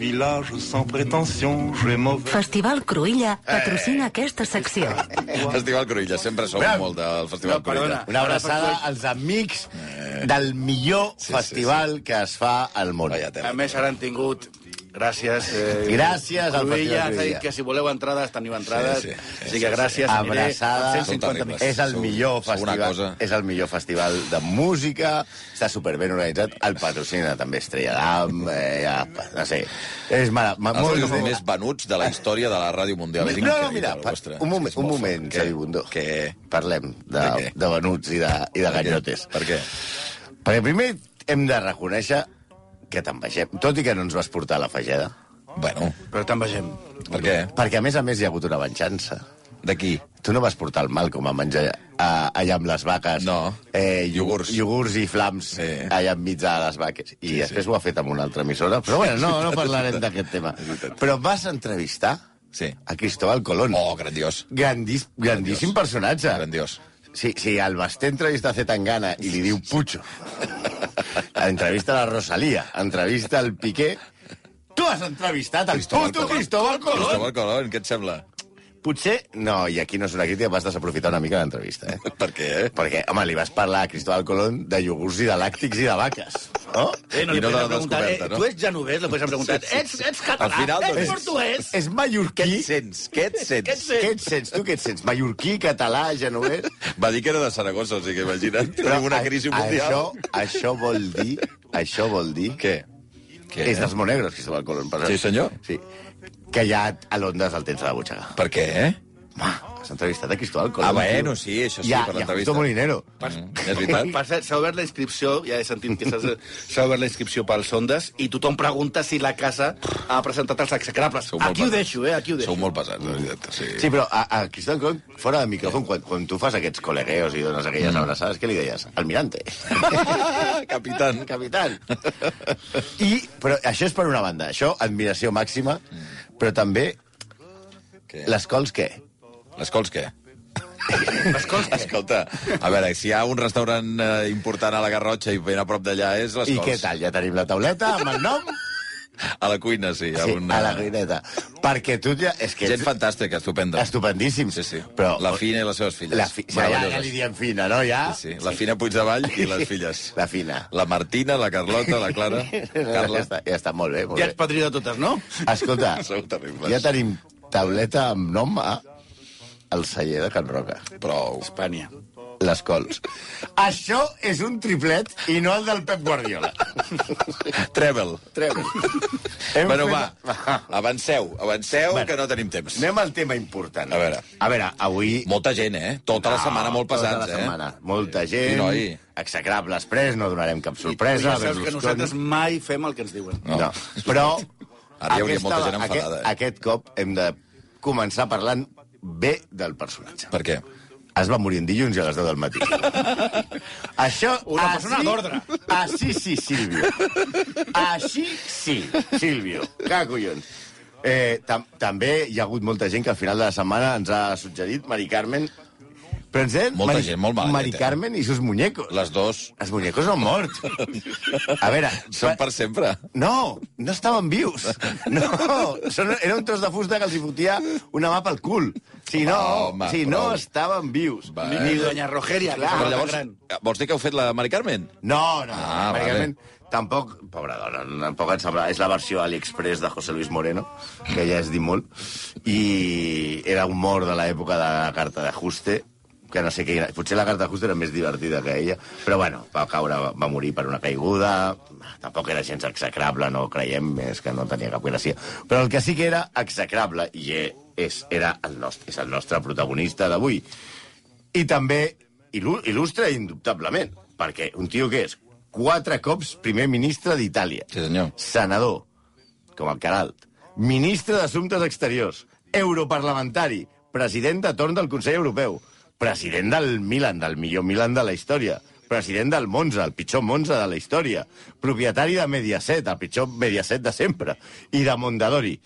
village sans prétention, j'ai mauvais. Festival Cruïlla patrocina aquesta secció. Festival Cruïlla, sempre som Bravo. molt del Festival No, perdona. Cruïlla. Una abraçada als amics del millor Sí, sí, festival que es fa al món. A més, ara han tingut... Gràcies. Eh, Gràcies al Cruïlla, Festival ens ha dit Cruïlla. que si voleu entrades, teniu entrades. Sí, sí. Així que gràcies. aniré Abraçada. amb Són 150 terribles. amics. És el Sou- millor festival, cosa. és el millor festival de música, està superben organitzat, el patrocina també Estrella d'Am, eh, ja, no sé, és mara, ma, Els molt, més venuts de la història de la ràdio mundial. No, no, mira, pa, vostre. un moment, que un moment. Xavi? Bundó. Què? Parlem de, De de venuts i de, i de Per què? ganyotes. Per què? Perquè primer hem de reconèixer que t'envegem, tot i que no ens vas portar a la fageda, Bueno, Però te'n vegem. per què? perquè a més a més hi ha hagut una venjança. De qui? Tu no vas portar el mal com a menjar a, allà amb les vaques. No. Eh, Iogurts. Iogurts i flams Sí. allà enmig de les vaques. I Sí, després sí. ho ha fet amb una altra emissora. Però bueno, no, no parlarem d'aquest tema. Però vas entrevistar Sí. a Cristóbal Colón. Oh, grandiós. Grandís, grandíssim personatge. Grandiós. Sí, sí, el Basté entrevista a Zetangana i li diu Pucho. entrevista a la Rosalía, entrevista al Piqué. Tu has entrevistat el puto. Cristóbal Colón. Cristóbal Colón, què et sembla? Potser... No, i aquí no és una crítica, vas desaprofitar una mica l'entrevista, eh? Per què, eh? Perquè, home, li vas parlar a Cristóbal Colón de iogurts i de làctics i de vaques, no? Eh, no I li no de la descoberta, eh, no? Tu ets genovès, li podem preguntar. Ets, ets català, Al final, ets doncs, portuguès. És mallorquí... Què et sents? Què et sents? Què et Què et sents? Tu què et sents? Mallorquí, català, genovès... Va dir que era de Saragossa, o sigui que imagina't. Tenim una a- crisi mundial. Això, això vol dir... Això vol dir... Què? Què? És dels monegros, Cristóbal Colón. Per Sí, senyor. Sí. Que ja a Londres el tens a la butxaca. Per què, eh? Home, has entrevistat a Cristóbal Colón. Ah, bueno, sí, això sí, I a- per l'entrevista. Justo Molinero. Mm, és veritat? Per cert, s'ha obert la inscripció, ja he sentit que s'ha obert la inscripció pels sondes, i tothom pregunta si la casa ha presentat els execrables. Aquí ho pesats. deixo, eh? Aquí ho deixo. Sou molt pesats, la veritat. Sí. Sí, però a, a Cristóbal Colón, fora de micròfon, quan, quan tu fas aquests col·legueos i dones aquelles Mm. abraçades, què li deies? Almirante. Capitán. Capitán. I, però això és per una banda. Això, admiració màxima, però també Què? les cols què? Les cols què? Les cols què? Escolta, a veure, si hi ha un restaurant eh, important a la Garrotxa i ben a prop d'allà és les I cols. què tal? Ja tenim la tauleta amb el nom? A la cuina, sí. Ha Sí, una... a la cuineta. Perquè tu ja... És que Gent fantàstica, estupenda. Estupendíssim. Sí, sí. Però, La Fina i les seves filles. La fi... ja, ja, ja li diem fina, no? Ja? Sí, sí. La Fina Puigdevall i les filles. La fina. La Martina, la Carlota, la Clara, Ja Carla. està, ja està molt bé, molt Ja ets padrí de totes, no? Escolta, ja tenim tauleta amb nom a el celler de Can Roca. Prou. Espanya. Les cols. Això és un triplet i no el del Pep Guardiola. Treble. Treu. Hem Bueno, fet- va, avanceu, avanceu, Bueno. que no tenim temps. Anem al tema important. A veure. A veure, avui... Molta gent, eh? Tota la setmana molt Tota pesats, la eh? setmana. Molta gent, I noi. execrables pres, no donarem cap Tu sorpresa. ja saps que nosaltres mai fem el que ens diuen. No. No. Però Ara hi hauria molta gent enfadada, aquest, eh? aquest cop hem de començar parlant bé del personatge. Per què? Es va morir en dilluns i a les 10 del matí. Això... Una persona d'ordre. Així sí, Sílvio. Així sí, Sílvio. Que collons. Eh, tam també hi ha hagut molta gent que al final de la setmana ens ha suggerit Mari Carmen... Però ens deien Molta Mari, gent, molt mala Mari eh? Carmen i sus muñecos. Les dos Els muñecos han mort. A veure... són per sempre. No, no estaven vius. No, són, era un tros de fusta que els hi fotia una mà pel cul. Si no, Home, si no prou. estaven vius. Va. Ni doña Rogeria, Clar. Però llavors, gran. vols dir que heu fet la Mari Carmen? No, no, Ah, ah, vale. vale. tampoc, pobra dona, tampoc et sembla... És la versió AliExpress de José Luis Moreno, que ja es diu molt, i era un mort de l'època de la carta d'ajuste, que no sé què... Potser la carta d'ajuste era més divertida que ella, però bueno, va caure, va morir per una caiguda, tampoc era gens execrable, no creiem, més que no tenia cap gràcia. Però el que sí que era execrable, i és, era el nostre, és el nostre protagonista d'avui, i també il·lu- il·lustra indubtablement, perquè un tio que és quatre cops primer ministre d'Itàlia, Sí, senyor. senador, com el Caralt, ministre d'Assumptes Exteriors, europarlamentari, president de torn del Consell Europeu, president del Milan, del millor Milan de la història, president del Monza, el pitjor Monza de la història, propietari de Mediaset, el pitjor Mediaset de sempre, i de Mondadori.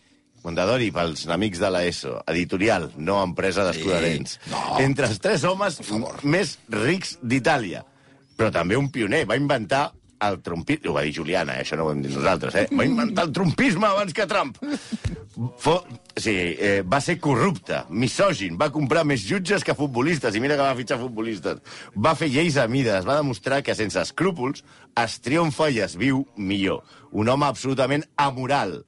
Mondadori, pels amics de l'ESO, editorial, no empresa d'escudarents. no. Entre els tres homes més rics d'Itàlia. Però també un pioner. Va inventar el trumpisme... Ho va dir Juliana, eh? això no ho hem dit nosaltres, eh? Va inventar el trumpisme abans que Trump. Fo... Sí, eh, va ser corrupte, misògin, va comprar més jutges que futbolistes, i mira que va fitxar futbolistes. Va fer lleis a mides, va demostrar que sense escrúpols es triomfa i es viu millor. Un home absolutament amoral.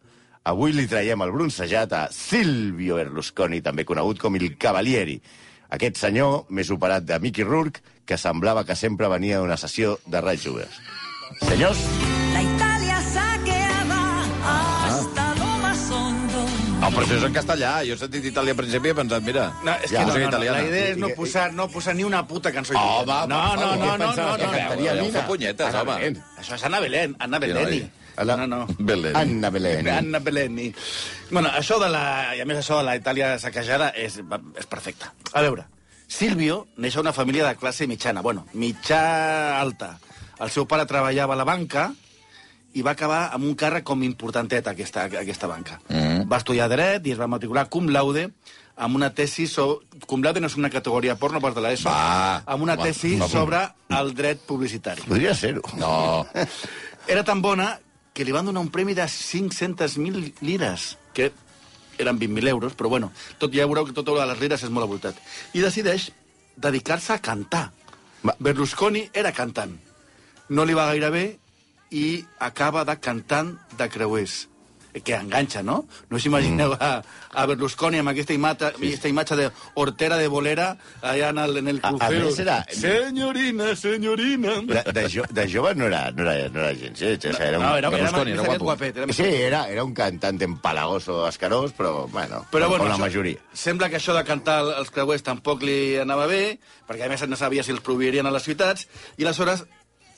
Avui li traiem el bronzejat a Silvio Berlusconi, també conegut com il Cavalieri. Aquest senyor, més operat de Mickey Rourke, que semblava que sempre venia d'una sessió de Jugues. Senyors, La Italia saqueada hasta lo más hondo. No, però això és en castellà. Jo he sentit Itàlia al principi i he pensat, mira, No, és Ja, que no, no, no, la idea és no posar, no posar ni una puta cançó Home, italiana. no, no, favor, no, no, no, no, no. Mina? fa punyetes, Ana home. Belén. Això és Anna Belén, Anna Beleni. Anna- No, no. Belén. Anna Belén. Anna Beleni. Bueno, això de la... I a més això de la Itàlia saquejada és, va- és perfecte. A veure, Silvio neix a una família de classe mitjana, bueno, mitjà alta. El seu pare treballava a la banca i va acabar amb un càrrec com importantet aquesta, aquesta banca. Mm. Va estudiar dret i es va matricular cum laude amb una tesi sobre... Cum laude no és una categoria porno, pas de l'ESO. Va, amb una home, tesi va, sobre el dret publicitari. Podria ser-ho. No. Era tan bona que li van donar un premi de 500.000 lires, que eren 20.000 euros, però bueno, tot ja veureu que tot de les lires és molt avoltat. I decideix dedicar-se a cantar. Va. Berlusconi era cantant. No li va gaire bé i acaba de cantant de creuers que enganxa, no? No us imagineu a, a Berlusconi amb aquesta imatge, aquesta imatge de hortera de bolera allà en el, en el A- a crucero. més era- Senyorina, senyorina... De, de, jo, de jove no era, no era, no era gens lleig. No, era un, No, era, Berlusconi, era, era era guapo. guapet. Era Sí, era, era un cantant empalagoso escarós, però, bueno, Però, com bueno, la això- majoria. Sembla que això de cantar els creuers tampoc li anava bé, perquè a més no sabia si els prohibirien a les ciutats, i aleshores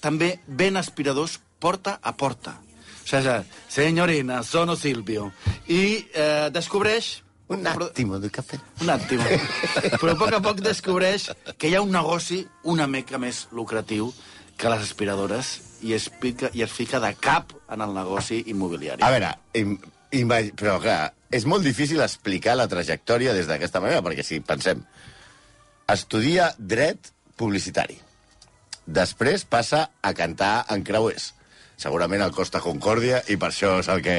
també ven aspiradors porta a porta. O sigui, senyorina, sono Silvio. I eh, descobreix... Un àctimo de cafè. Un àctimo. Però a poc a poc descobreix que hi ha un negoci una mica més lucratiu que les aspiradores i es, pica, i es fica de cap en el negoci immobiliari. A veure, im, imag... però clar, és molt difícil explicar la trajectòria des d'aquesta manera, perquè si pensem, estudia dret publicitari. Després passa a cantar en creuers. Segurament al Costa Concòrdia, i per això és el que,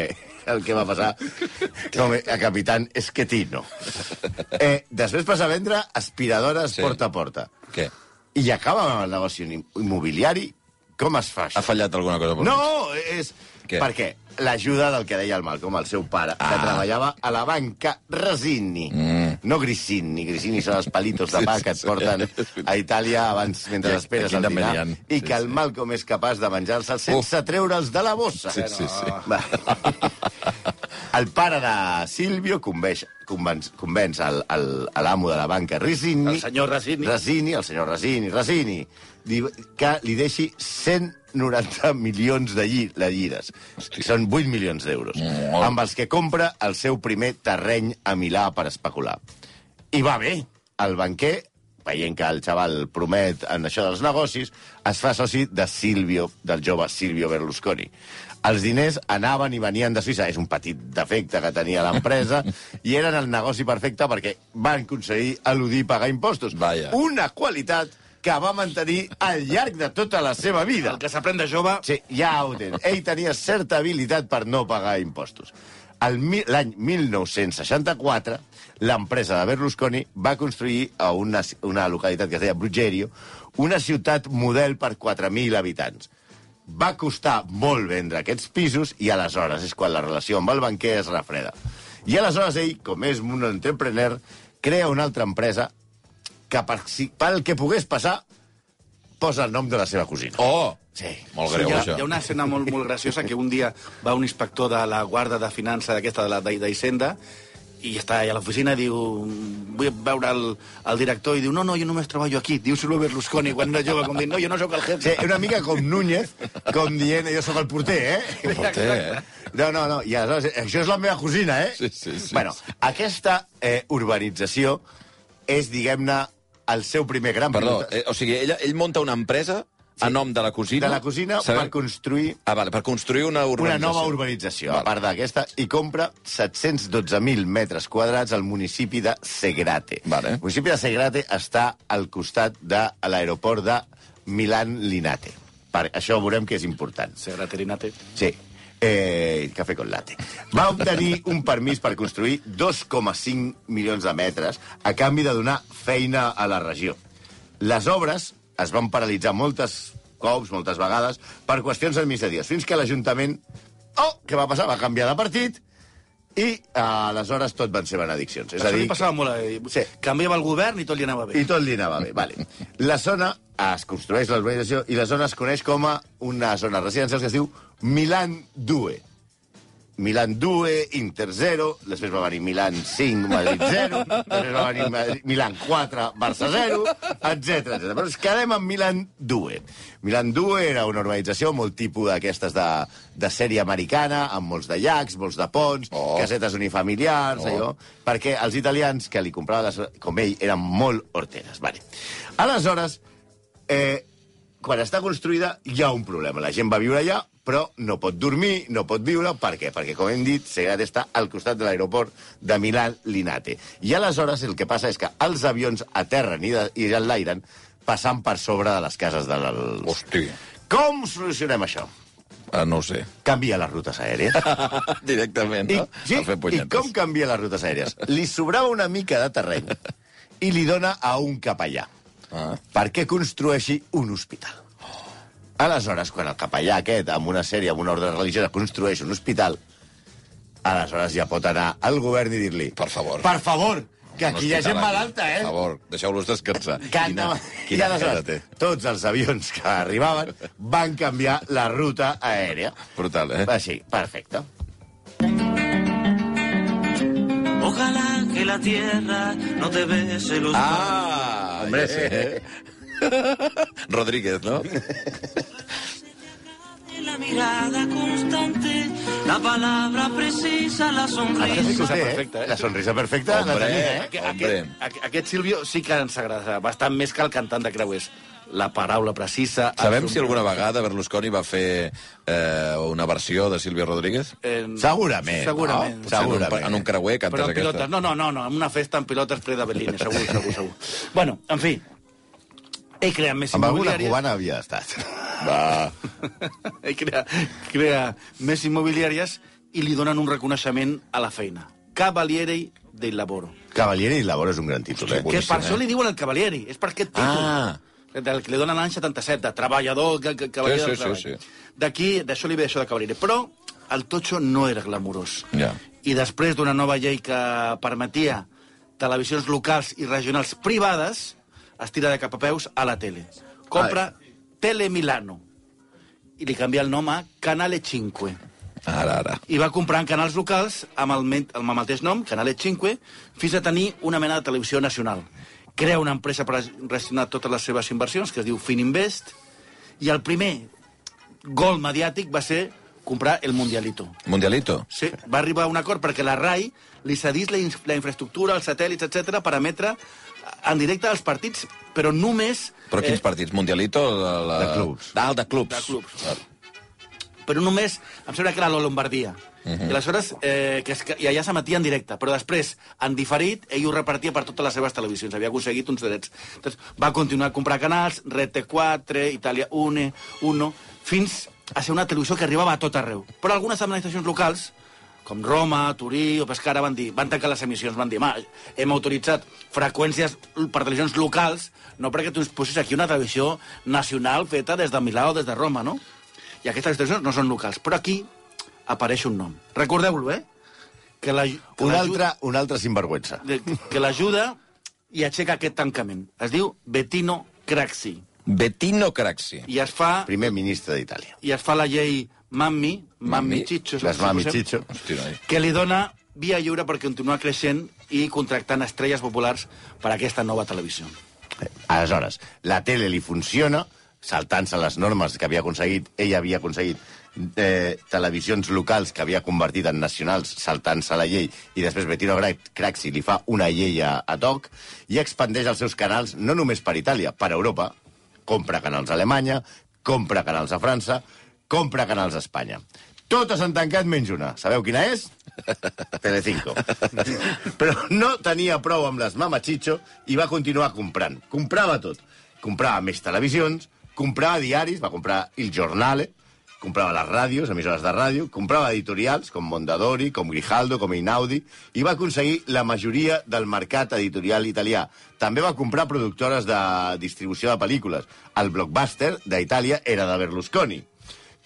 el que va passar com a capitán Esquetino. Eh, després passa a vendre aspiradores Sí. porta a porta. Què? I acaba amb el negoci immobiliari. Com es fa això? Ha fallat alguna cosa? per? No, és... Què? Per què? L'ajuda del que deia el Malcolm, el seu pare, ah. que treballava a la banca Resini. Mm. No Grisini. Grisini són els palitos de pa que et porten a Itàlia abans, mentre esperes el dinar. ha. I que el. Malcolm és capaç de menjar-se'ls sense treure'ls de la bossa. Sí, sí, sí. Va. El pare de Silvio convenç, convenç, convenç l'amo de la banca Resini... El senyor Resini. Resini, el senyor Resini, Resini, que li deixi 190 milions de, lli de llires. Són 8 milions d'euros. Molt. Amb els que compra el seu primer terreny a Milà per especular. I va bé. El banquer, veient que el xaval promet en això dels negocis, es fa soci de Silvio, del jove Silvio Berlusconi. Els diners anaven i venien de Suïssa. És un petit defecte que tenia l'empresa i eren el negoci perfecte perquè van aconseguir eludir pagar impostos. Vaja. Una qualitat que va mantenir al llarg de tota la seva vida. El que s'aprèn de jove... Sí, ja ho tens. Ell tenia certa habilitat per no pagar impostos. L'any 1964, l'empresa de Berlusconi va construir a una, una localitat que es deia Bruggerio una ciutat model per 4.000 habitants. Va costar molt vendre aquests pisos i aleshores és quan la relació amb el banquer es refreda. I aleshores ell, com és un entrepreneur, crea una altra empresa que per, si, pel que pogués passar posa el nom de la seva cosina. Oh! Sí. Molt greu, hi, ha, això. hi ha una escena molt, molt graciosa que un dia va un inspector de la Guarda de Finança d'aquesta de la d'Hisenda i està allà a l'oficina diu vull veure el, el director i diu no, no, jo només treballo aquí, diu Silvio Berlusconi quan era jove, com dient, no, jo no sóc el Sí, jefe. una mica com Núñez, com dient, jo sóc el porter, eh? Porter, eh? No, no, no, i aleshores, això és la meva cosina, eh? Sí, sí, sí. Bueno, aquesta eh, urbanització és, diguem-ne, el seu primer gran... Perdó, eh, o sigui, ell, ell monta una empresa a nom de la cosina... de la cosina Sabem- per construir Ah, vale, per construir una una urbanització. nova urbanització, Vale. a part d'aquesta, i compra 712.000 metres quadrats al municipi de Segrate. Vale. El municipi de Segrate està al costat de l'aeroport de Milan-Linate. Per, això veurem que és important. Segrat Erinate. Sí. Eh, cafè con latte. Va obtenir un permís per construir 2,5 milions de metres a canvi de donar feina a la regió. Les obres es van paralitzar moltes cops, moltes vegades, per qüestions administratives, fins que l'Ajuntament, oh, què va passar? Va canviar de partit i eh, aleshores tot van ser benediccions. És Això a dir, li passava molt. Eh? Sí. Canviava el govern i tot li anava bé. i tot li anava bé, vale. La zona es construeix la urbanització i la zona es coneix com a una zona residencial que es diu Milan 2. Milan 2, Inter 0, després va venir Milan 5, Madrid 0, després va venir Madrid- Milan 4, Barça 0, etc. Però ens quedem amb Milan 2. Milan 2 era una urbanització molt tipus d'aquestes de, de sèrie americana, amb molts de llacs, molts de ponts, Oh. casetes unifamiliars, Oh. allò, perquè els italians que li compraven, les, com ell, eren molt horteres. Vale. Aleshores, eh, quan està construïda hi ha un problema. La gent va viure allà, però no pot dormir, no pot viure. Per què? Perquè, com hem dit, Segrat està al costat de l'aeroport de Milán-Linate. I aleshores el que passa és que els avions aterren i, de, i enlairen passant per sobre de les cases de l'al... Hosti, Com solucionem això? ah, no sé. Canvia les rutes aèries. Directament, I, no? sí, A fer I com canvia les rutes aèries? Li sobrava una mica de terreny i li dona a un capellà Ah. perquè construeixi un hospital. Aleshores, quan el capellà aquest, amb una sèrie, amb una ordre religiosa, construeix un hospital, aleshores ja pot anar al govern i dir-li... Per favor. Per favor, que aquí hi ha gent malalta, Per eh? favor, deixeu-los descansar. Que Quina, I quina aleshores, cara té. tots els avions que arribaven van canviar la ruta aèria. Brutal, eh? Així, perfecte. Ojalá que la tierra no te bese los Ah! Hombre, eh. Rodríguez, no? la mirada constante, la palabra precisa, la sonrisa. que ho té, perfecta, eh? eh? La sonrisa perfecta la Hombre. tenia, eh? Aquest, Hombre. aquest, aquest, aquest Silvio sí que ens agrada bastant més que el cantant de Creuers. La paraula precisa... Sabem si alguna vegada Berlusconi va fer eh, una versió de Sílvia Rodríguez? Eh, Segurament. Segurament. No? Potser en un, Segurament. en un creuer Però cantes en pilotes, aquesta. no, no, no, no, en una festa en pilotes ple de Berlín, segur, segur, segur. bueno, en fi, ell crea més Amb alguna immobiliàries... cubana havia estat. Va. ell crea, crea més immobiliàries i li donen un reconeixement a la feina. Cavaliere del Laboro. Cavaliere i Labor és un gran títol, eh? Que per això li diuen el Cavalieri, és per aquest títol. Ah. Del que li donen l'any 77, de treballador, ca- ca- cavalier Sí, del sí, treball. sí, sí. D'aquí, d'això li ve això de Cavalieri. Però el totxo no era glamurós. Ja. I després d'una nova llei que permetia televisions locals i regionals privades, es tira de cap a peus a la tele. Compra Tele Milano. I li canvia el nom a Canale 5 Ara, ara. i va comprant canals locals amb el, amb el mateix nom, Canale 5, fins a tenir una mena de televisió nacional. Crea una empresa per gestionar totes les seves inversions, que es diu Fininvest, i el primer gol mediàtic va ser comprar el Mundialito. Mundialito. Sí, va arribar a un acord perquè la RAI li cedís la infraestructura, els satèl·lits, etc per emetre en directe als partits, però només... Però quins partits? Mundialito? De, la... De clubs. Ah, de clubs. De clubs. Però només, em sembla que era la Lombardia. Uh -huh. I aleshores, eh, que es, que, i allà s'emetia en directe, però després, en diferit, ell ho repartia per totes les seves televisions, havia aconseguit uns drets. Entonces, va continuar a comprar canals, Rete 4, Italia 1, 1, fins a ser una televisió que arribava a tot arreu. Però algunes administracions locals, com Roma, Turí o Pescara, van dir, van tancar les emissions, van dir, "Ma, hem autoritzat freqüències per televisions locals, no perquè tu ens posis aquí una televisió nacional feta des de Milà o des de Roma, no? I aquestes televisions no són locals. Però aquí apareix un nom. Recordeu-lo, eh? Que la, que Un altre, un altre sinvergüenza. de- Que l'ajuda i aixeca aquest tancament. Es diu Bettino Craxi. Bettino Craxi. I es fa, Primer ministre d'Itàlia. i es fa la llei Mammi, Mammi? Chicho, Les Mami Chicho. Que li dona via lliure per continuar creixent i contractant estrelles populars per a aquesta nova televisió. Aleshores, la tele li funciona, saltant-se les normes que havia aconseguit, ell havia aconseguit eh, televisions locals que havia convertit en nacionals saltant-se la llei i després Bettino Craxi li fa una llei a, a toc i expandeix els seus canals no només per Itàlia, per Europa. Compra canals a Alemanya, compra canals a França, compra canals a Espanya. Totes han tancat menys una. Sabeu quina és? Telecinco. Però no tenia prou amb les Mama Chicho i va continuar comprant. Comprava tot. Comprava més televisions, comprava diaris, va comprar Il Giornale, comprava les ràdios, emissores de ràdio, comprava editorials com Mondadori, com Grijaldo, com Inaudi, i va aconseguir la majoria del mercat editorial italià. També va comprar productores de distribució de pel·lícules. El Blockbuster d'Itàlia era de Berlusconi.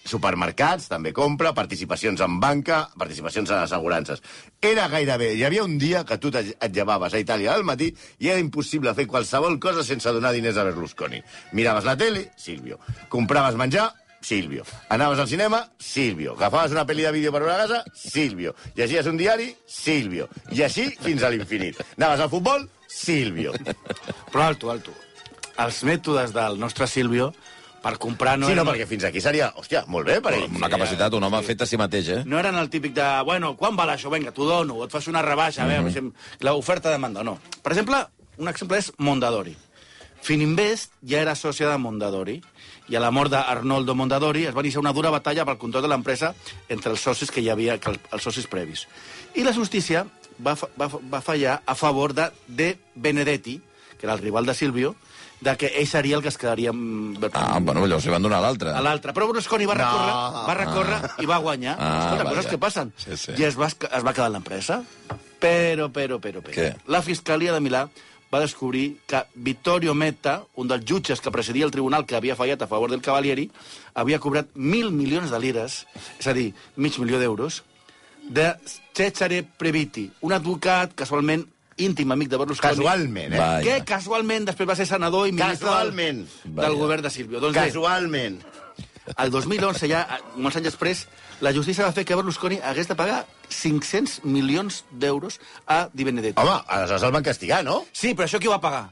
Supermercats també compra, participacions en banca, participacions en assegurances. Era gairebé... Hi havia un dia que tu et llevaves a Itàlia al matí i era impossible fer qualsevol cosa sense donar diners a Berlusconi. Miraves la tele, Silvio. Compraves menjar, Silvio. Anaves al cinema, Silvio. Agafaves una pel·li de vídeo per veure a casa, Silvio. Llegies un diari, Silvio. I així fins a l'infinit. Anaves al futbol, Silvio. Però alto, alto. Els mètodes del nostre Silvio per comprar no, sí, no, perquè fins aquí seria, hòstia, molt bé per ell. Una capacitat, un home fet a si mateix, eh? no eren el típic de, bueno, quan val això? Vinga, t'ho dono, o et fas una rebaixa, a veure, si em- l'oferta demanda, no. Per exemple, un exemple és Mondadori. Fininvest ja era sòcia de Mondadori, i a la mort d'Arnoldo Mondadori es va iniciar una dura batalla pel control de l'empresa entre els socis que hi havia, que els socis previs. I la justícia va, fa- va, va fallar a favor de De Benedetti, que era el rival de Silvio, de que ell seria el que es quedaria amb Ah, bueno, llavors li van donar l'altre. a l'altre. Però Berlusconi va recórrer, No. va recórrer i va guanyar. Ah, Escolta, vaja. coses que passen. Sí, sí. I es va, es va quedar en l'empresa. Però, però, però, però. Què? La Fiscalia de Milà va descobrir que Vittorio Metta, un dels jutges que presidia el tribunal que havia fallat a favor del Cavalieri, havia cobrat mil milions de lires, és a dir, mig milió d'euros, de Cesare Previti, un advocat casualment íntim amic de Berlusconi. Casualment, eh? Que casualment després va ser senador i ministre del, Casualment. del Vaja. govern de Silvio. Doncs bé, Casualment. el 2011, ja molts anys després, la justícia va fer que Berlusconi hagués de pagar 500 milions d'euros a Di Benedetti. Home, aleshores el van castigar, no? Sí, però això qui ho va pagar?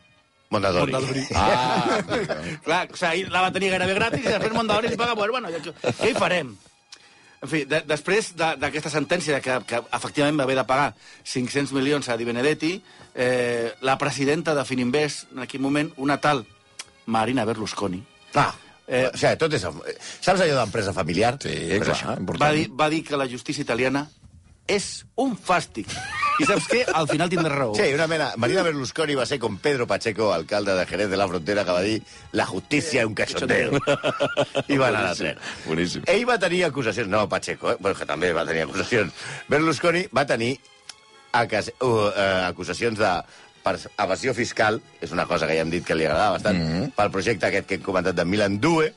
Mondadori. Mondadori. Ah, Clar, o sigui, la va tenir gairebé gratis i després Mondadori li paga... Bueno, bueno, què hi farem? En fi, de, després de- d'aquesta sentència que, que efectivament va haver de pagar 500 milions a Di Benedetti, eh, la presidenta de Fininvest, en aquell moment, una tal Marina Berlusconi, Ah, Eh, o sigui, tot és... Saps allò d'empresa familiar? sí, clar, això. important. va dir, va dir que la justícia italiana és un fàstic. I saps què? Al final tindrà raó. Sí, una mena... Marina Berlusconi va ser com Pedro Pacheco, alcalde de Jerez de la Frontera, que va dir la justícia és un cachondeo. I va anar a tren. Boníssim. Ell va tenir acusacions... No, Pacheco, eh? Bueno, que també va tenir acusacions. Berlusconi va tenir acas, uh, uh, acusacions de per evasió fiscal, és una cosa que ja hem dit que li agradava bastant, mm -hmm. pel projecte aquest que hem comentat de Milan Due,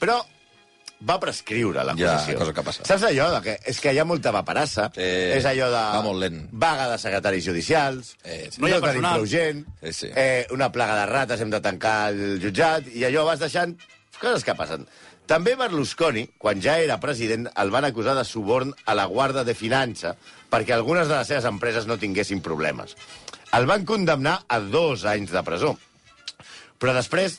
però va prescriure l'acusació. Ja, cosa que passa. Saps allò de que és que hi ha molta paperassa? Sí. és allò de... Va molt lent. Vaga de secretaris judicials, Eh, sí. No hi ha no personal. prou gent, Sí, sí. Eh, una plaga de rates, hem de tancar el jutjat, i allò vas deixant coses que passen. També Berlusconi, quan ja era president, el van acusar de suborn a la Guarda de Finança perquè algunes de les seves empreses no tinguessin problemes. El van condemnar a dos anys de presó. Però després,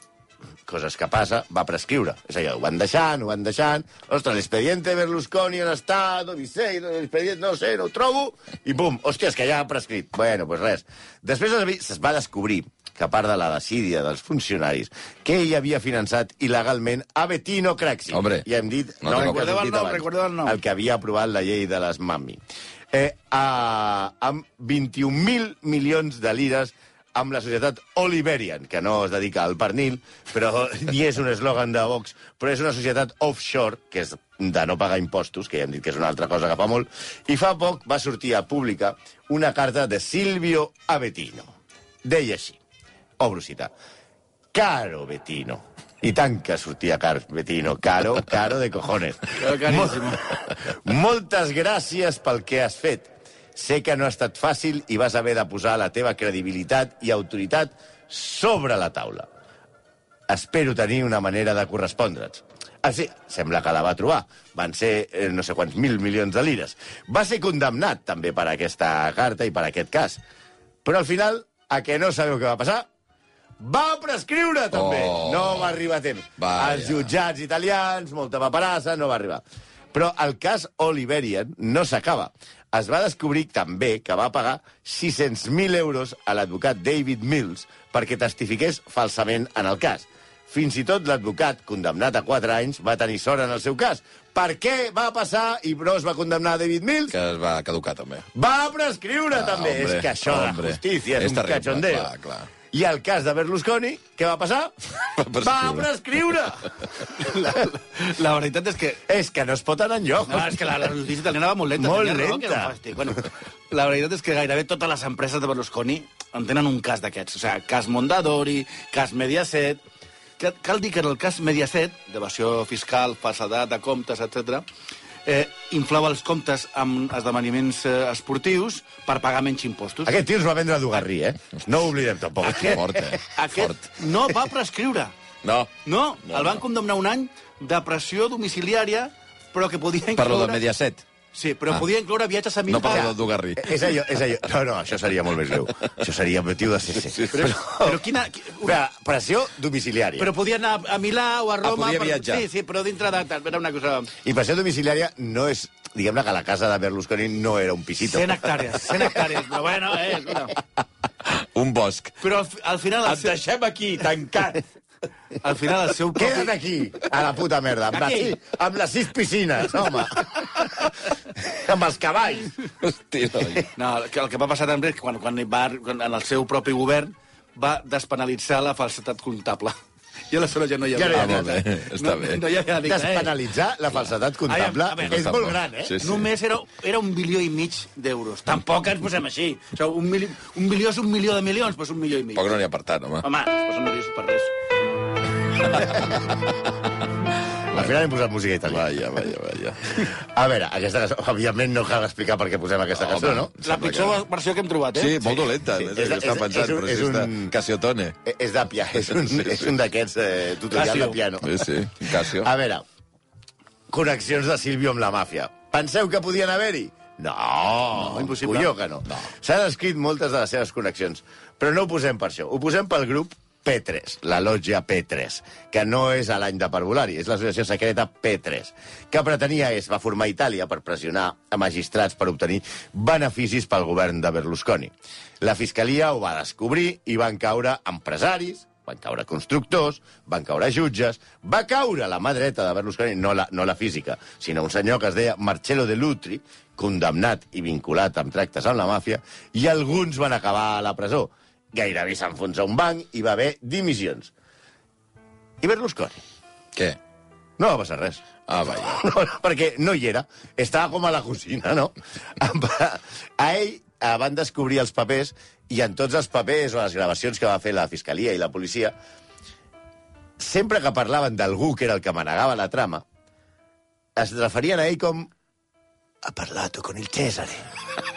coses que passa, va prescriure. És allò, ho van deixant, ho van deixant... Ostres, l'expediente Berlusconi on està? No sé, l'expedient no sé, no ho trobo... I pum, hòstia, és que ja ha prescrit. Bueno, doncs res. Després es va descobrir que a part de la desídia dels funcionaris, que ell havia finançat il·legalment a Bettino Craxi. Hombre, ja hem dit... no no, Recordeu el nom, recordeu el nom. El que havia aprovat la llei de les mami. Eh, a, amb 21.000 milions de lires amb la societat Oliverian, que no es dedica al pernil, però ni és un eslògan de Vox, però és una societat offshore, que és de no pagar impostos, que ja hem dit que és una altra cosa que fa molt, i fa poc va sortir a pública una carta de Silvio a Bettino. Deia així, obro cita, Caro Bettino. I tant que sortia car, Bettino. Caro, caro de cojones. Caro, carísimo. Moltes gràcies pel que has fet. Sé que no ha estat fàcil i vas haver de posar la teva credibilitat i autoritat sobre la taula. Espero tenir una manera de correspondre'ns. Ah, sí, sembla que la va trobar. Van ser eh, no sé quants mil milions de lires. Va ser condemnat també per aquesta carta i per aquest cas. Però al final, a que no sabeu què va passar? Va prescriure, també. Oh. No va arribar a temps. Vaja. Els jutjats italians, molta paperassa, no va arribar. Però el cas Oliverian no s'acaba. Es va descobrir també que va pagar 600.000 euros a l'advocat David Mills perquè testifiqués falsament en el cas. Fins i tot l'advocat, condemnat a 4 anys, va tenir sort en el seu cas. Per què va passar i no es va condemnar David Mills? Que es va caducar, també. Va prescriure, Ah, també. hombre, és que això hombre. la justícia és, És un terrible, cachondeo. clar, clar. I el cas de Berlusconi, què va passar? prescriure. Va prescriure! La, la veritat és que És que no es pot anar enlloc. No, és que la, la justícia italiana va molt lenta. Molt tenia raó, que lenta. un fàstic. Bueno, la veritat és que gairebé totes les empreses de Berlusconi en tenen un cas d'aquests. O sigui, cas Mondadori, cas Mediaset... Que, cal dir que en el cas Mediaset, d'evasió fiscal, falsedat de comptes, etc eh, inflava els comptes amb esdeveniments eh, esportius per pagar menys impostos. Aquest tio ens va vendre Dugarrí, eh? No ho oblidem, tampoc. Aquest, Fort, eh? aquest Fort. no va prescriure. No. No, No, el van no. condemnar un any de pressió domiciliària, però que podia incloure... Per lo de Mediaset. Sí, però Ah. podia incloure viatges a No Milà. per lo del Dugarrí. És allò, és allò... No, no, això seria molt més greu. Això seria motiu de CC. Sí, sí. Però, però quina... qui- Una pressió domiciliària. Però podia anar a Milà o a Roma... podia per- viatjar. Sí, sí, però dintre de... Era una cosa... I pressió domiciliària no és... Diguem-ne que la casa de Berlusconi no era un pisito. 100 hectàrees, 100 hectàrees. Però bueno, eh, escolta. Un bosc. Però al, al final... Seu, deixem aquí, tancat. al final el seu Queda't propi... aquí, a la puta merda, amb, Aquí. les, sis- amb les sis piscines, home. amb els cavalls. Hosti, noi. No, el que, el que va passar també és que quan, quan, va, quan en el seu propi govern va despenalitzar la falsetat comptable. I aleshores ja no hi Ja no hi havia... ha Ah, bé, està no, bé. No hi havia? Despenalitzar la falsedat comptable Ai, és molt gran, eh? Sí, sí. Només era, era un bilió i mig d'euros. Tampoc ens posem així. O sigui, un, mili, un bilió és un milió de milions, doncs un milió i mig. Poc no n'hi ha per tant, home. Home, després no dius per res. Al final hem posat música italiana. Vaja, vaja, vaja. A veure, aquesta cançó, òbviament no cal explicar per què posem aquesta cançó, Home. no? La pitjor versió que hem trobat, eh? Sí, molt dolenta. Sí, Sí, és- és, està és- pensant, és un- és un- Casiotone. Eh, És de piano, és un, Sí, sí. és un d'aquests eh, tutorial Casio. de piano. Sí, sí, Casio. A veure, connexions de Sílvio amb la màfia. Penseu que podien haver-hi? No, no, impossible. Colló que no. no. S'han escrit moltes de les seves connexions, però no ho posem per això. Ho posem pel grup P3, la lotja P3, que no és a l'any de parvulari, és l'associació secreta P3, que pretenia és, va formar Itàlia per pressionar a magistrats per obtenir beneficis pel govern de Berlusconi. La fiscalia ho va descobrir i van caure empresaris, van caure constructors, van caure jutges, va caure la mà dreta de Berlusconi, no la, no la física, sinó un senyor que es deia Marcello de Lutri, condemnat i vinculat amb tractes amb la màfia, i alguns van acabar a la presó. Gairebé s'enfonsa un banc i va haver dimissions. I Berlusconi? Què? No va passar res. Ah, vaja. No, perquè no hi era. Estava com a la cocina, no? A ell eh, van descobrir els papers i en tots els papers o les gravacions que va fer la Fiscalia i la policia, sempre que parlaven d'algú que era el que manegava la trama, es referien a ell com ha parlato con il Cesare.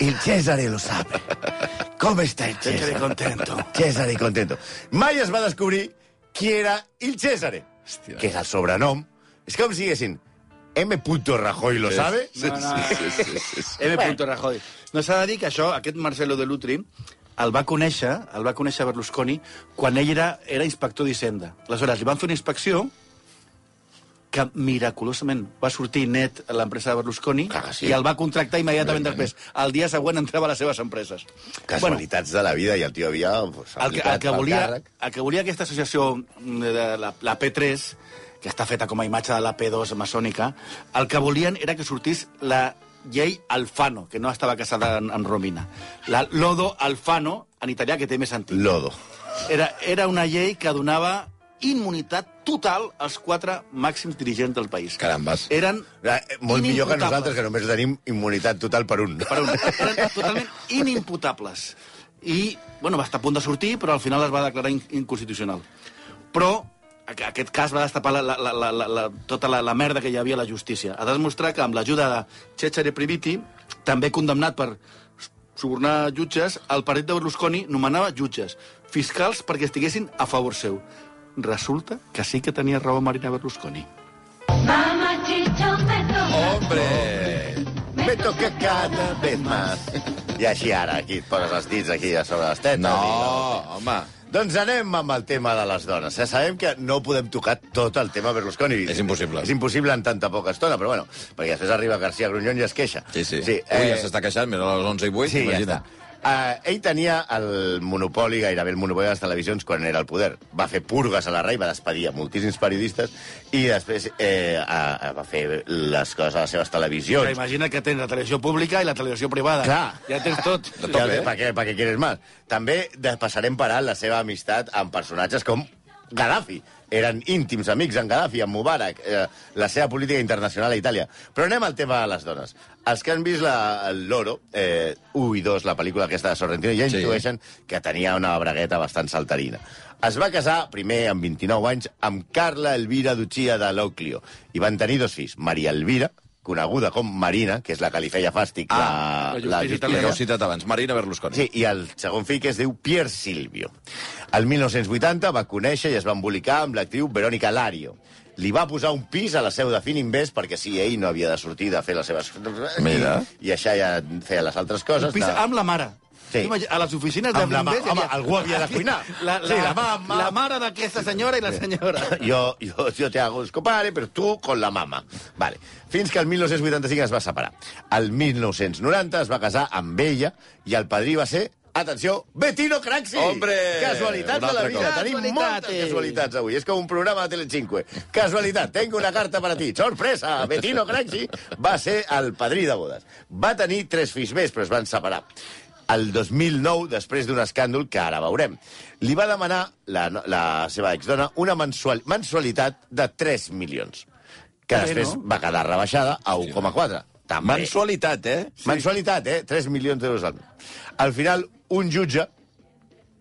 Il Cesare lo sabe. Com està el Cesare? Cesare contento. Cesare contento. Mai es va descobrir qui era il Cesare, Hòstia. que és el sobrenom. És com si diguessin M. Rajoy lo sabe? Sí, No, no. sí, sí, sí, sí, sí. M. Rajoy. No s'ha de dir que això, aquest Marcelo de Lutri, el va conèixer, el va conèixer Berlusconi quan ell era, era inspector d'Hisenda. Aleshores, li van fer una inspecció que miraculosament va sortir net a l'empresa de Berlusconi que sí. i el va contractar immediatament Evidentment. després. El dia següent entrava a les seves empreses. Casualitats de la vida i el tio havia pues, el que, el, que volia, càrrec. el que volia aquesta associació mm, de la, la P3, que està feta com a imatge de la P2 maçònica, el que volien era que sortís la llei Alfano, que no estava casada amb, amb Romina. La Lodo Alfano, en italià, que té més sentit. Lodo. Era, era una llei que donava immunitat total als quatre màxims dirigents del país. Carambes. Eren Eh, Molt millor que nosaltres, que només tenim immunitat total per un. Per un, eren totalment inimputables. I, bueno, va estar a punt de sortir, però al final es va declarar in inconstitucional. Però aqu- aquest cas va destapar la, la, la, la, la, tota la, la merda que hi havia a la justícia. Ha de demostrar que amb l'ajuda de Cesare Priviti, també condemnat per subornar jutges, el partit de Berlusconi nomenava jutges, fiscals perquè estiguessin a favor seu. Resulta que sí que tenia raó Marina Berlusconi. Mamá Chicho me toca. Hombre! Me toca cada vez más. I així ara, aquí et poses els dits aquí a sobre les tetes. No, i home. Doncs anem amb el tema de les dones. Eh? Sabem que no podem tocar tot el tema Berlusconi. És impossible. És impossible en tanta poca estona, però bueno, perquè després arriba García Grunyón i es queixa. Sí, sí. sí sí Ui, ja s'està queixant, mira, a les 11 i 8, Sí, ja imagina't. està. Uh, ell tenia el monopoli, gairebé el monopoli de les televisions quan era al poder. Va fer purgues a la rei, va despedir a moltíssims periodistes i després eh, uh, va fer les coses a les seves televisions. imagina que tens la televisió pública i la televisió privada. Clar. Ja tens tot. Ja, ¿Para qué, pa què quieres más? També passarem per alt la seva amistat amb personatges com Gaddafi. Eren íntims amics en Gaddafi, en Mubarak, eh, la seva política internacional a Itàlia. Però anem al tema de les dones. Els que han vist la, el Loro, eh, 1 i 2, la pel·lícula aquesta de Sorrentino, ja Sí. intueixen que tenia una bragueta bastant saltarina. Es va casar, primer, amb 29 anys, amb Carla Elvira Duchia de Loclio. I van tenir dos fills, Maria Elvira, coneguda com Marina, que és la que li feia fàstic Ah, la la, justícia Que italiana. heu citat abans, Marina Berlusconi. Sí, i el segon fill, que es diu Pier Silvio. El 1980 va conèixer i es va embolicar amb l'actriu Verónica Lario. Li va posar un pis a la seu de Fininvest perquè si ell no havia de sortir de fer les seves... Mira. I, i això ja feia les altres coses. Un pis de- amb la mare. Sí. A les oficines de hi home, havia- algú havia de cuinar. La, la, Sí, la mama. La mare d'aquesta senyora i la senyora. Jo, jo, jo te hago el compadre, però tu con la mama. Vale. Fins que el 1985 es va separar. El 1990 es va casar amb ella i el padrí va ser Atenció, Bettino Craxi! Hombre! Casualitats de la vida. cop. Tenim Casualitats. moltes casualitats avui. És com un programa de Telecinque. Casualitat, tengo una carta para ti. Sorpresa! Bettino Craxi va ser el padrí de bodes. Va tenir tres fills més, però es van separar. El 2009, després d'un escàndol que ara veurem, li va demanar la, la seva exdona una mensual, mensualitat de 3 milions, que Bé, després no? va quedar rebaixada a 1,4. També. Mensualitat, eh? Mensualitat, eh? 3 milions d'euros al mes. Al final, un jutge,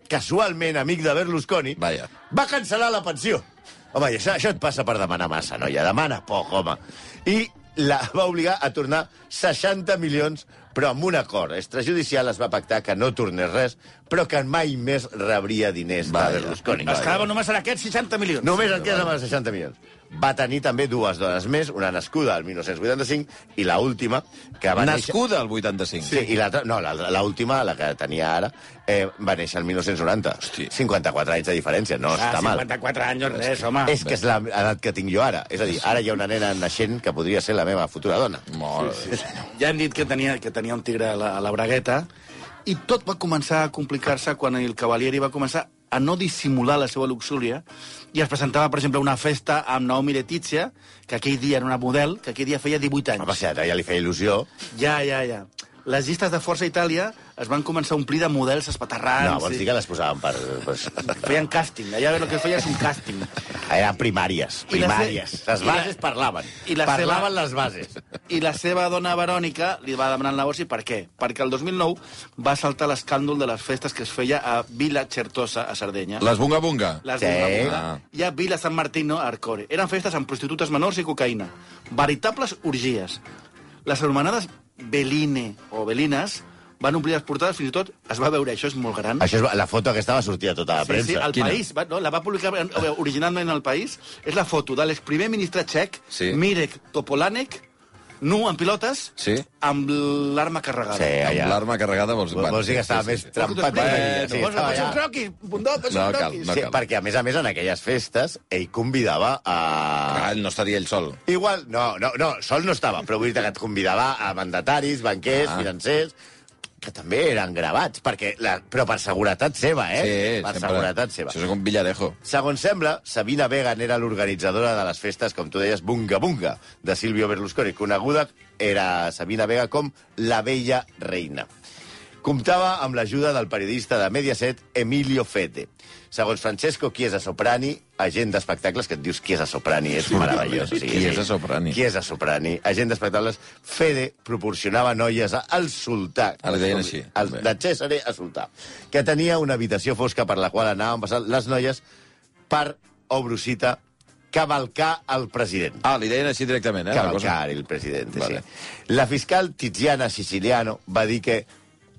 casualment amic de Berlusconi, Vaja. va cancel·lar la pensió. Home, això, això et passa per demanar massa, noia. Demana poc, home. I la va obligar a tornar 60 milions, però amb un acord extrajudicial es va pactar que no tornés res, però que mai més rebria diners Vaja. de Berlusconi. Es quedava només en aquests 60 milions. Només en els 60 milions. Va tenir també dues dones més, una nascuda al 1985 i la última que va néixer... Nascuda al 85. Sí, i l'altra, no, la, la última, la que tenia ara, eh, va néixer el 1990. Hosti. 54 anys de diferència, no Ah, està mal. 54 anys no és res, home. És que és l'edat que tinc jo ara. És a dir, ara hi ha una nena naixent que podria ser la meva futura dona. Molt bé. Ja hem dit que tenia, que tenia un tigre a la, a la bragueta, i tot va començar a complicar-se quan el Cavalieri va començar a no dissimular la seva luxúria i es presentava, per exemple, a una festa amb Naomi Letizia, que aquell dia era una model, que aquell dia feia 18 anys. Home, si a ja li feia il·lusió. Ja, ja, ja. Les llistes de Força Itàlia es van començar a omplir de models espaterrants. No, vols dir que les posaven per... per... Feien càsting. Allà el que feia és un càsting. Eren primàries, I primàries. se- Les i la- bases parlaven. i la parlaven seva- les bases. I la seva dona Verònica li va demanar el negoci per què? Perquè el 2009 va saltar l'escàndol de les festes que es feia a Vila Certosa, a Sardenya. Les bunga bunga. Les Sí. Bunga Bunga, Ah. i a Vila San Martino, a Arcore. Eren festes amb prostitutes menors i cocaïna. Veritables orgies. Les anomenades Beline o Belines van omplir les portades, fins i tot es va veure, això és molt gran. Això és la foto aquesta va sortir a tota la Sí, premsa. sí, el Quina? País, va, no, la va publicar en- eh, originalment al País, és la foto de l'exprimer ministre txec, Sí. Mirek Topolanek, nu en pilotes, Sí. amb l'arma carregada. Sí, Amb allà. l'arma carregada vols... Vols, vols dir que estava més trempat? Bueno, que- sí, estava posa un croquis, bundó, No un cal, no Sí, cal. perquè, a més a més, en aquelles festes, ell convidava a... Ah, ell no estaria ell sol. Igual, no, no, no, sol no estava, però vull dir que et convidava a mandataris, banquers, Ah. financers, que també eren gravats, perquè la, però per seguretat seva, eh? Sí, per sempre. seguretat seva. Això és com Villarejo. Segons sembla, Sabina Vegan era l'organitzadora de les festes, com tu deies, Bunga Bunga, de Silvio Berlusconi, coneguda era Sabina Vega com la vella reina. Comptava amb l'ajuda del periodista de Mediaset, Emilio Fete. Segons Francesco Chiesa Soprani, agent d'espectacles, que et dius Chiesa Soprani, és meravellós. o sigui, Chiesa sí. Soprani. Chiesa Soprani, agent d'espectacles, Fede proporcionava noies al sultà. Ah, li deien així. El, de Cesare a sultà, que tenia una habitació fosca per la qual anaven passant les noies per, obro cita, cavalcar el president. Ah, li deien així directament, eh? la cosa. Cavalcar el president, Vale. sí. La fiscal Tiziana Siciliano va dir que,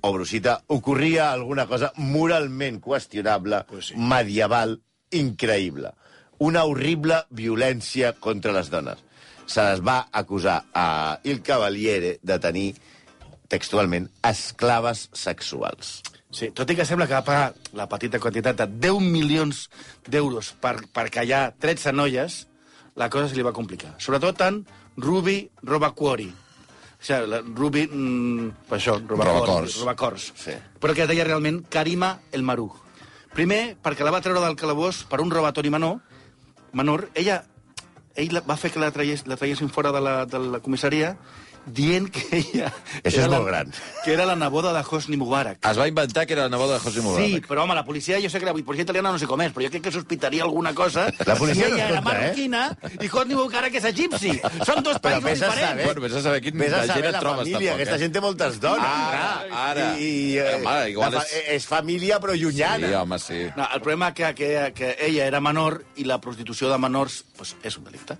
obro cita, ocorria alguna cosa moralment qüestionable, Pues sí. medieval, increïble. Una horrible violència contra les dones. Se les va acusar a Il Cavaliere de tenir, textualment, esclaves sexuals. Sí, tot i que sembla que va pagar la petita quantitat de 10 milions d'euros per, per callar 13 noies, la cosa se li va complicar. Sobretot en Ruby Robacuori. O sigui, la Ruby, mm, això, Robacors. robacors. Sí. Però que es deia realment Karima el Maru. Primer, perquè la va treure del calabós per un robatori menor, menor. Ella, ell va fer que la, traies, la traiessin fora de la, de la comissaria dient que ella... Això és la, molt gran. Que era la neboda de Hosni Mubarak. Es va inventar que era la neboda de José Mubarak. Sí, però home, la policia, jo sé que la policia italiana no sé com és, però jo crec que sospitaria alguna cosa. La policia si no ella era eh? marroquina i Hosni Mubarak és egipci. Són dos Però països vés a diferents. saber, Bueno, vés a saber quin vés a de saber gent et la trobes, família. tampoc, Aquesta eh? gent té moltes dones. Ah, ara. I, i, eh, Home, igual fa- és- és família, però llunyana. Sí, home, sí. No, el problema que, que, que ella era menor i la prostitució de menors pues, és un delicte.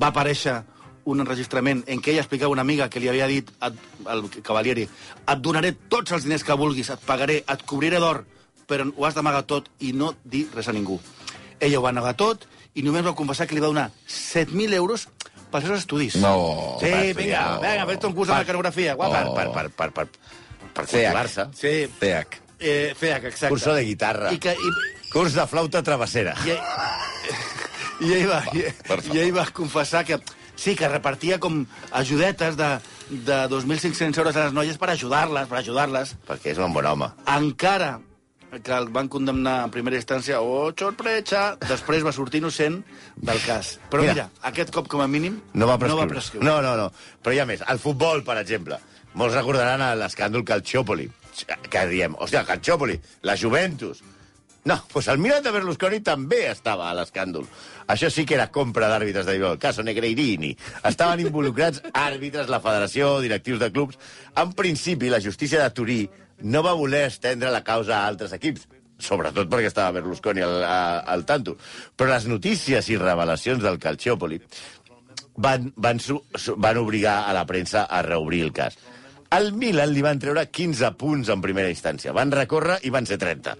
Va aparèixer un enregistrament en què ella explicava a una amiga que li havia dit et, al Cavalieri et donaré tots els diners que vulguis, et pagaré, et cobriré d'or, però ho has d'amagar tot i no dir res a ningú. Ella ho va negar tot i només va confessar que li va donar 7.000 euros pels seus estudis. No. Sí, per vinga, estudiar. vinga, fes un curs de Per- mecanografia, guapa. Oh. Per, per, per, per, per CH. cultivar-se. Sí, TH. eh, FEAC, exacte. Curso de guitarra. I, que, i, Curs de flauta travessera. i, i, ell va, i, per i ell va confessar que sí, que repartia com ajudetes de, de 2.500 euros a les noies per ajudar-les, per ajudar-les. Perquè és un bon home. Encara que el van condemnar en primera instància, oh, sorpresa, després va sortir innocent del cas. Però Mira. mira, aquest cop, com a mínim, No va No, prescriure. va prescriure. no, no, no. Però hi ha més. El futbol, per exemple. Molts recordaran l'escàndol Calciopoli. Que diem, hòstia, Calciopoli, la Juventus. No, doncs el Milan de Berlusconi també estava a l'escàndol. Això sí que era compra d'àrbitres de. El caso Negreirini. Estaven involucrats àrbitres, la federació, directius de clubs. En principi, la justícia de Turí no va voler estendre la causa a altres equips, sobretot perquè estava Berlusconi al, a- al tanto. Però les notícies i revelacions del Calciopoli van, van, van obligar a la premsa a reobrir el cas. Al Milan li van treure 15 punts en primera instància. Van recórrer i van ser 30.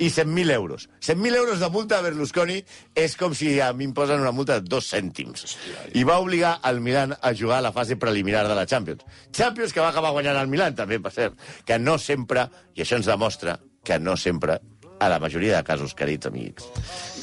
I 100.000 euros. 100.000 euros de multa a Berlusconi és com si a mi em posen una multa de dos cèntims. I va obligar al Milan a jugar a la fase preliminar de la Champions. Champions que va acabar guanyant el Milan, també, per cert. Que no sempre, i això ens demostra que no sempre, a la majoria de casos, querits amics,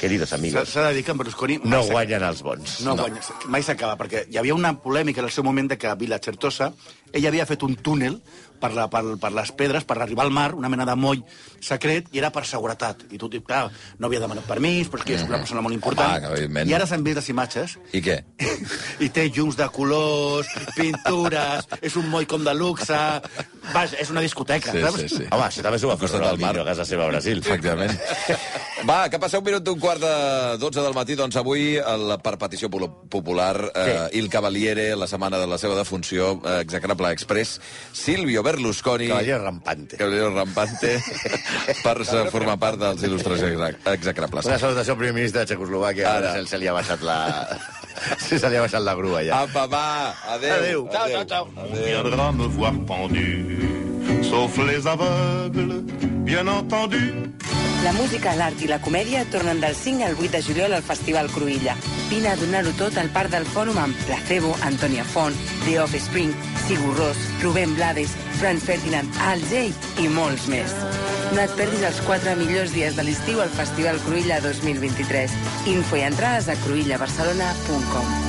queridos S'ha amigos, s'ha de dir que en Berlusconi... no guanyen els bons. No, no. Guanya, mai s'acaba, perquè hi havia una polèmica en el seu moment de que a Vila Certosa ella havia fet un túnel per, la, per, per les pedres, per arribar al mar, una mena de moll secret, i era per seguretat. I tu, clar, no havia demanat permís, però és que és una persona molt important. Home, evidentment. I ara s'han vist les imatges, I què? i té llums de colors, pintures, és un moll com de luxe... Vaja, és una discoteca, Sí, saps? sí, sí. Home, això també s'ho va fer del mar. A casa seva a Brasil. Efectivament. Va, que passa un minut d'un quart de 12 del matí, doncs avui, el, per petició popular, eh, Il Cavaliere, la setmana de la seva defunció, eh, execrable express, Silvio Berlusconi... Cavalier rampante. Cavaliere Rampante, per eh, formar part dels il·lustres exec- execrables. Una salutació al primer ministre de Txecoslovàquia. Ara. Se li ha baixat la... li ha baixat la grua, ja. Apa, va, adéu. Adéu. Ciao, ciao, ciao. On viendra me voir pendu, sauf les aveugles, bien entendu. La música, l'art i la comèdia tornen del 5 al 8 de juliol al Festival Cruïlla. Vine a donar-ho tot al Parc del Fòrum amb Placebo, Antonia Font, The Offspring, Sigur Ros, Rubén Blades, Franz Ferdinand, Al Jay i molts més. No et perdis els 4 millors dies de l'estiu al Festival Cruïlla 2023. Info i entrades a cruïllabarcelona.com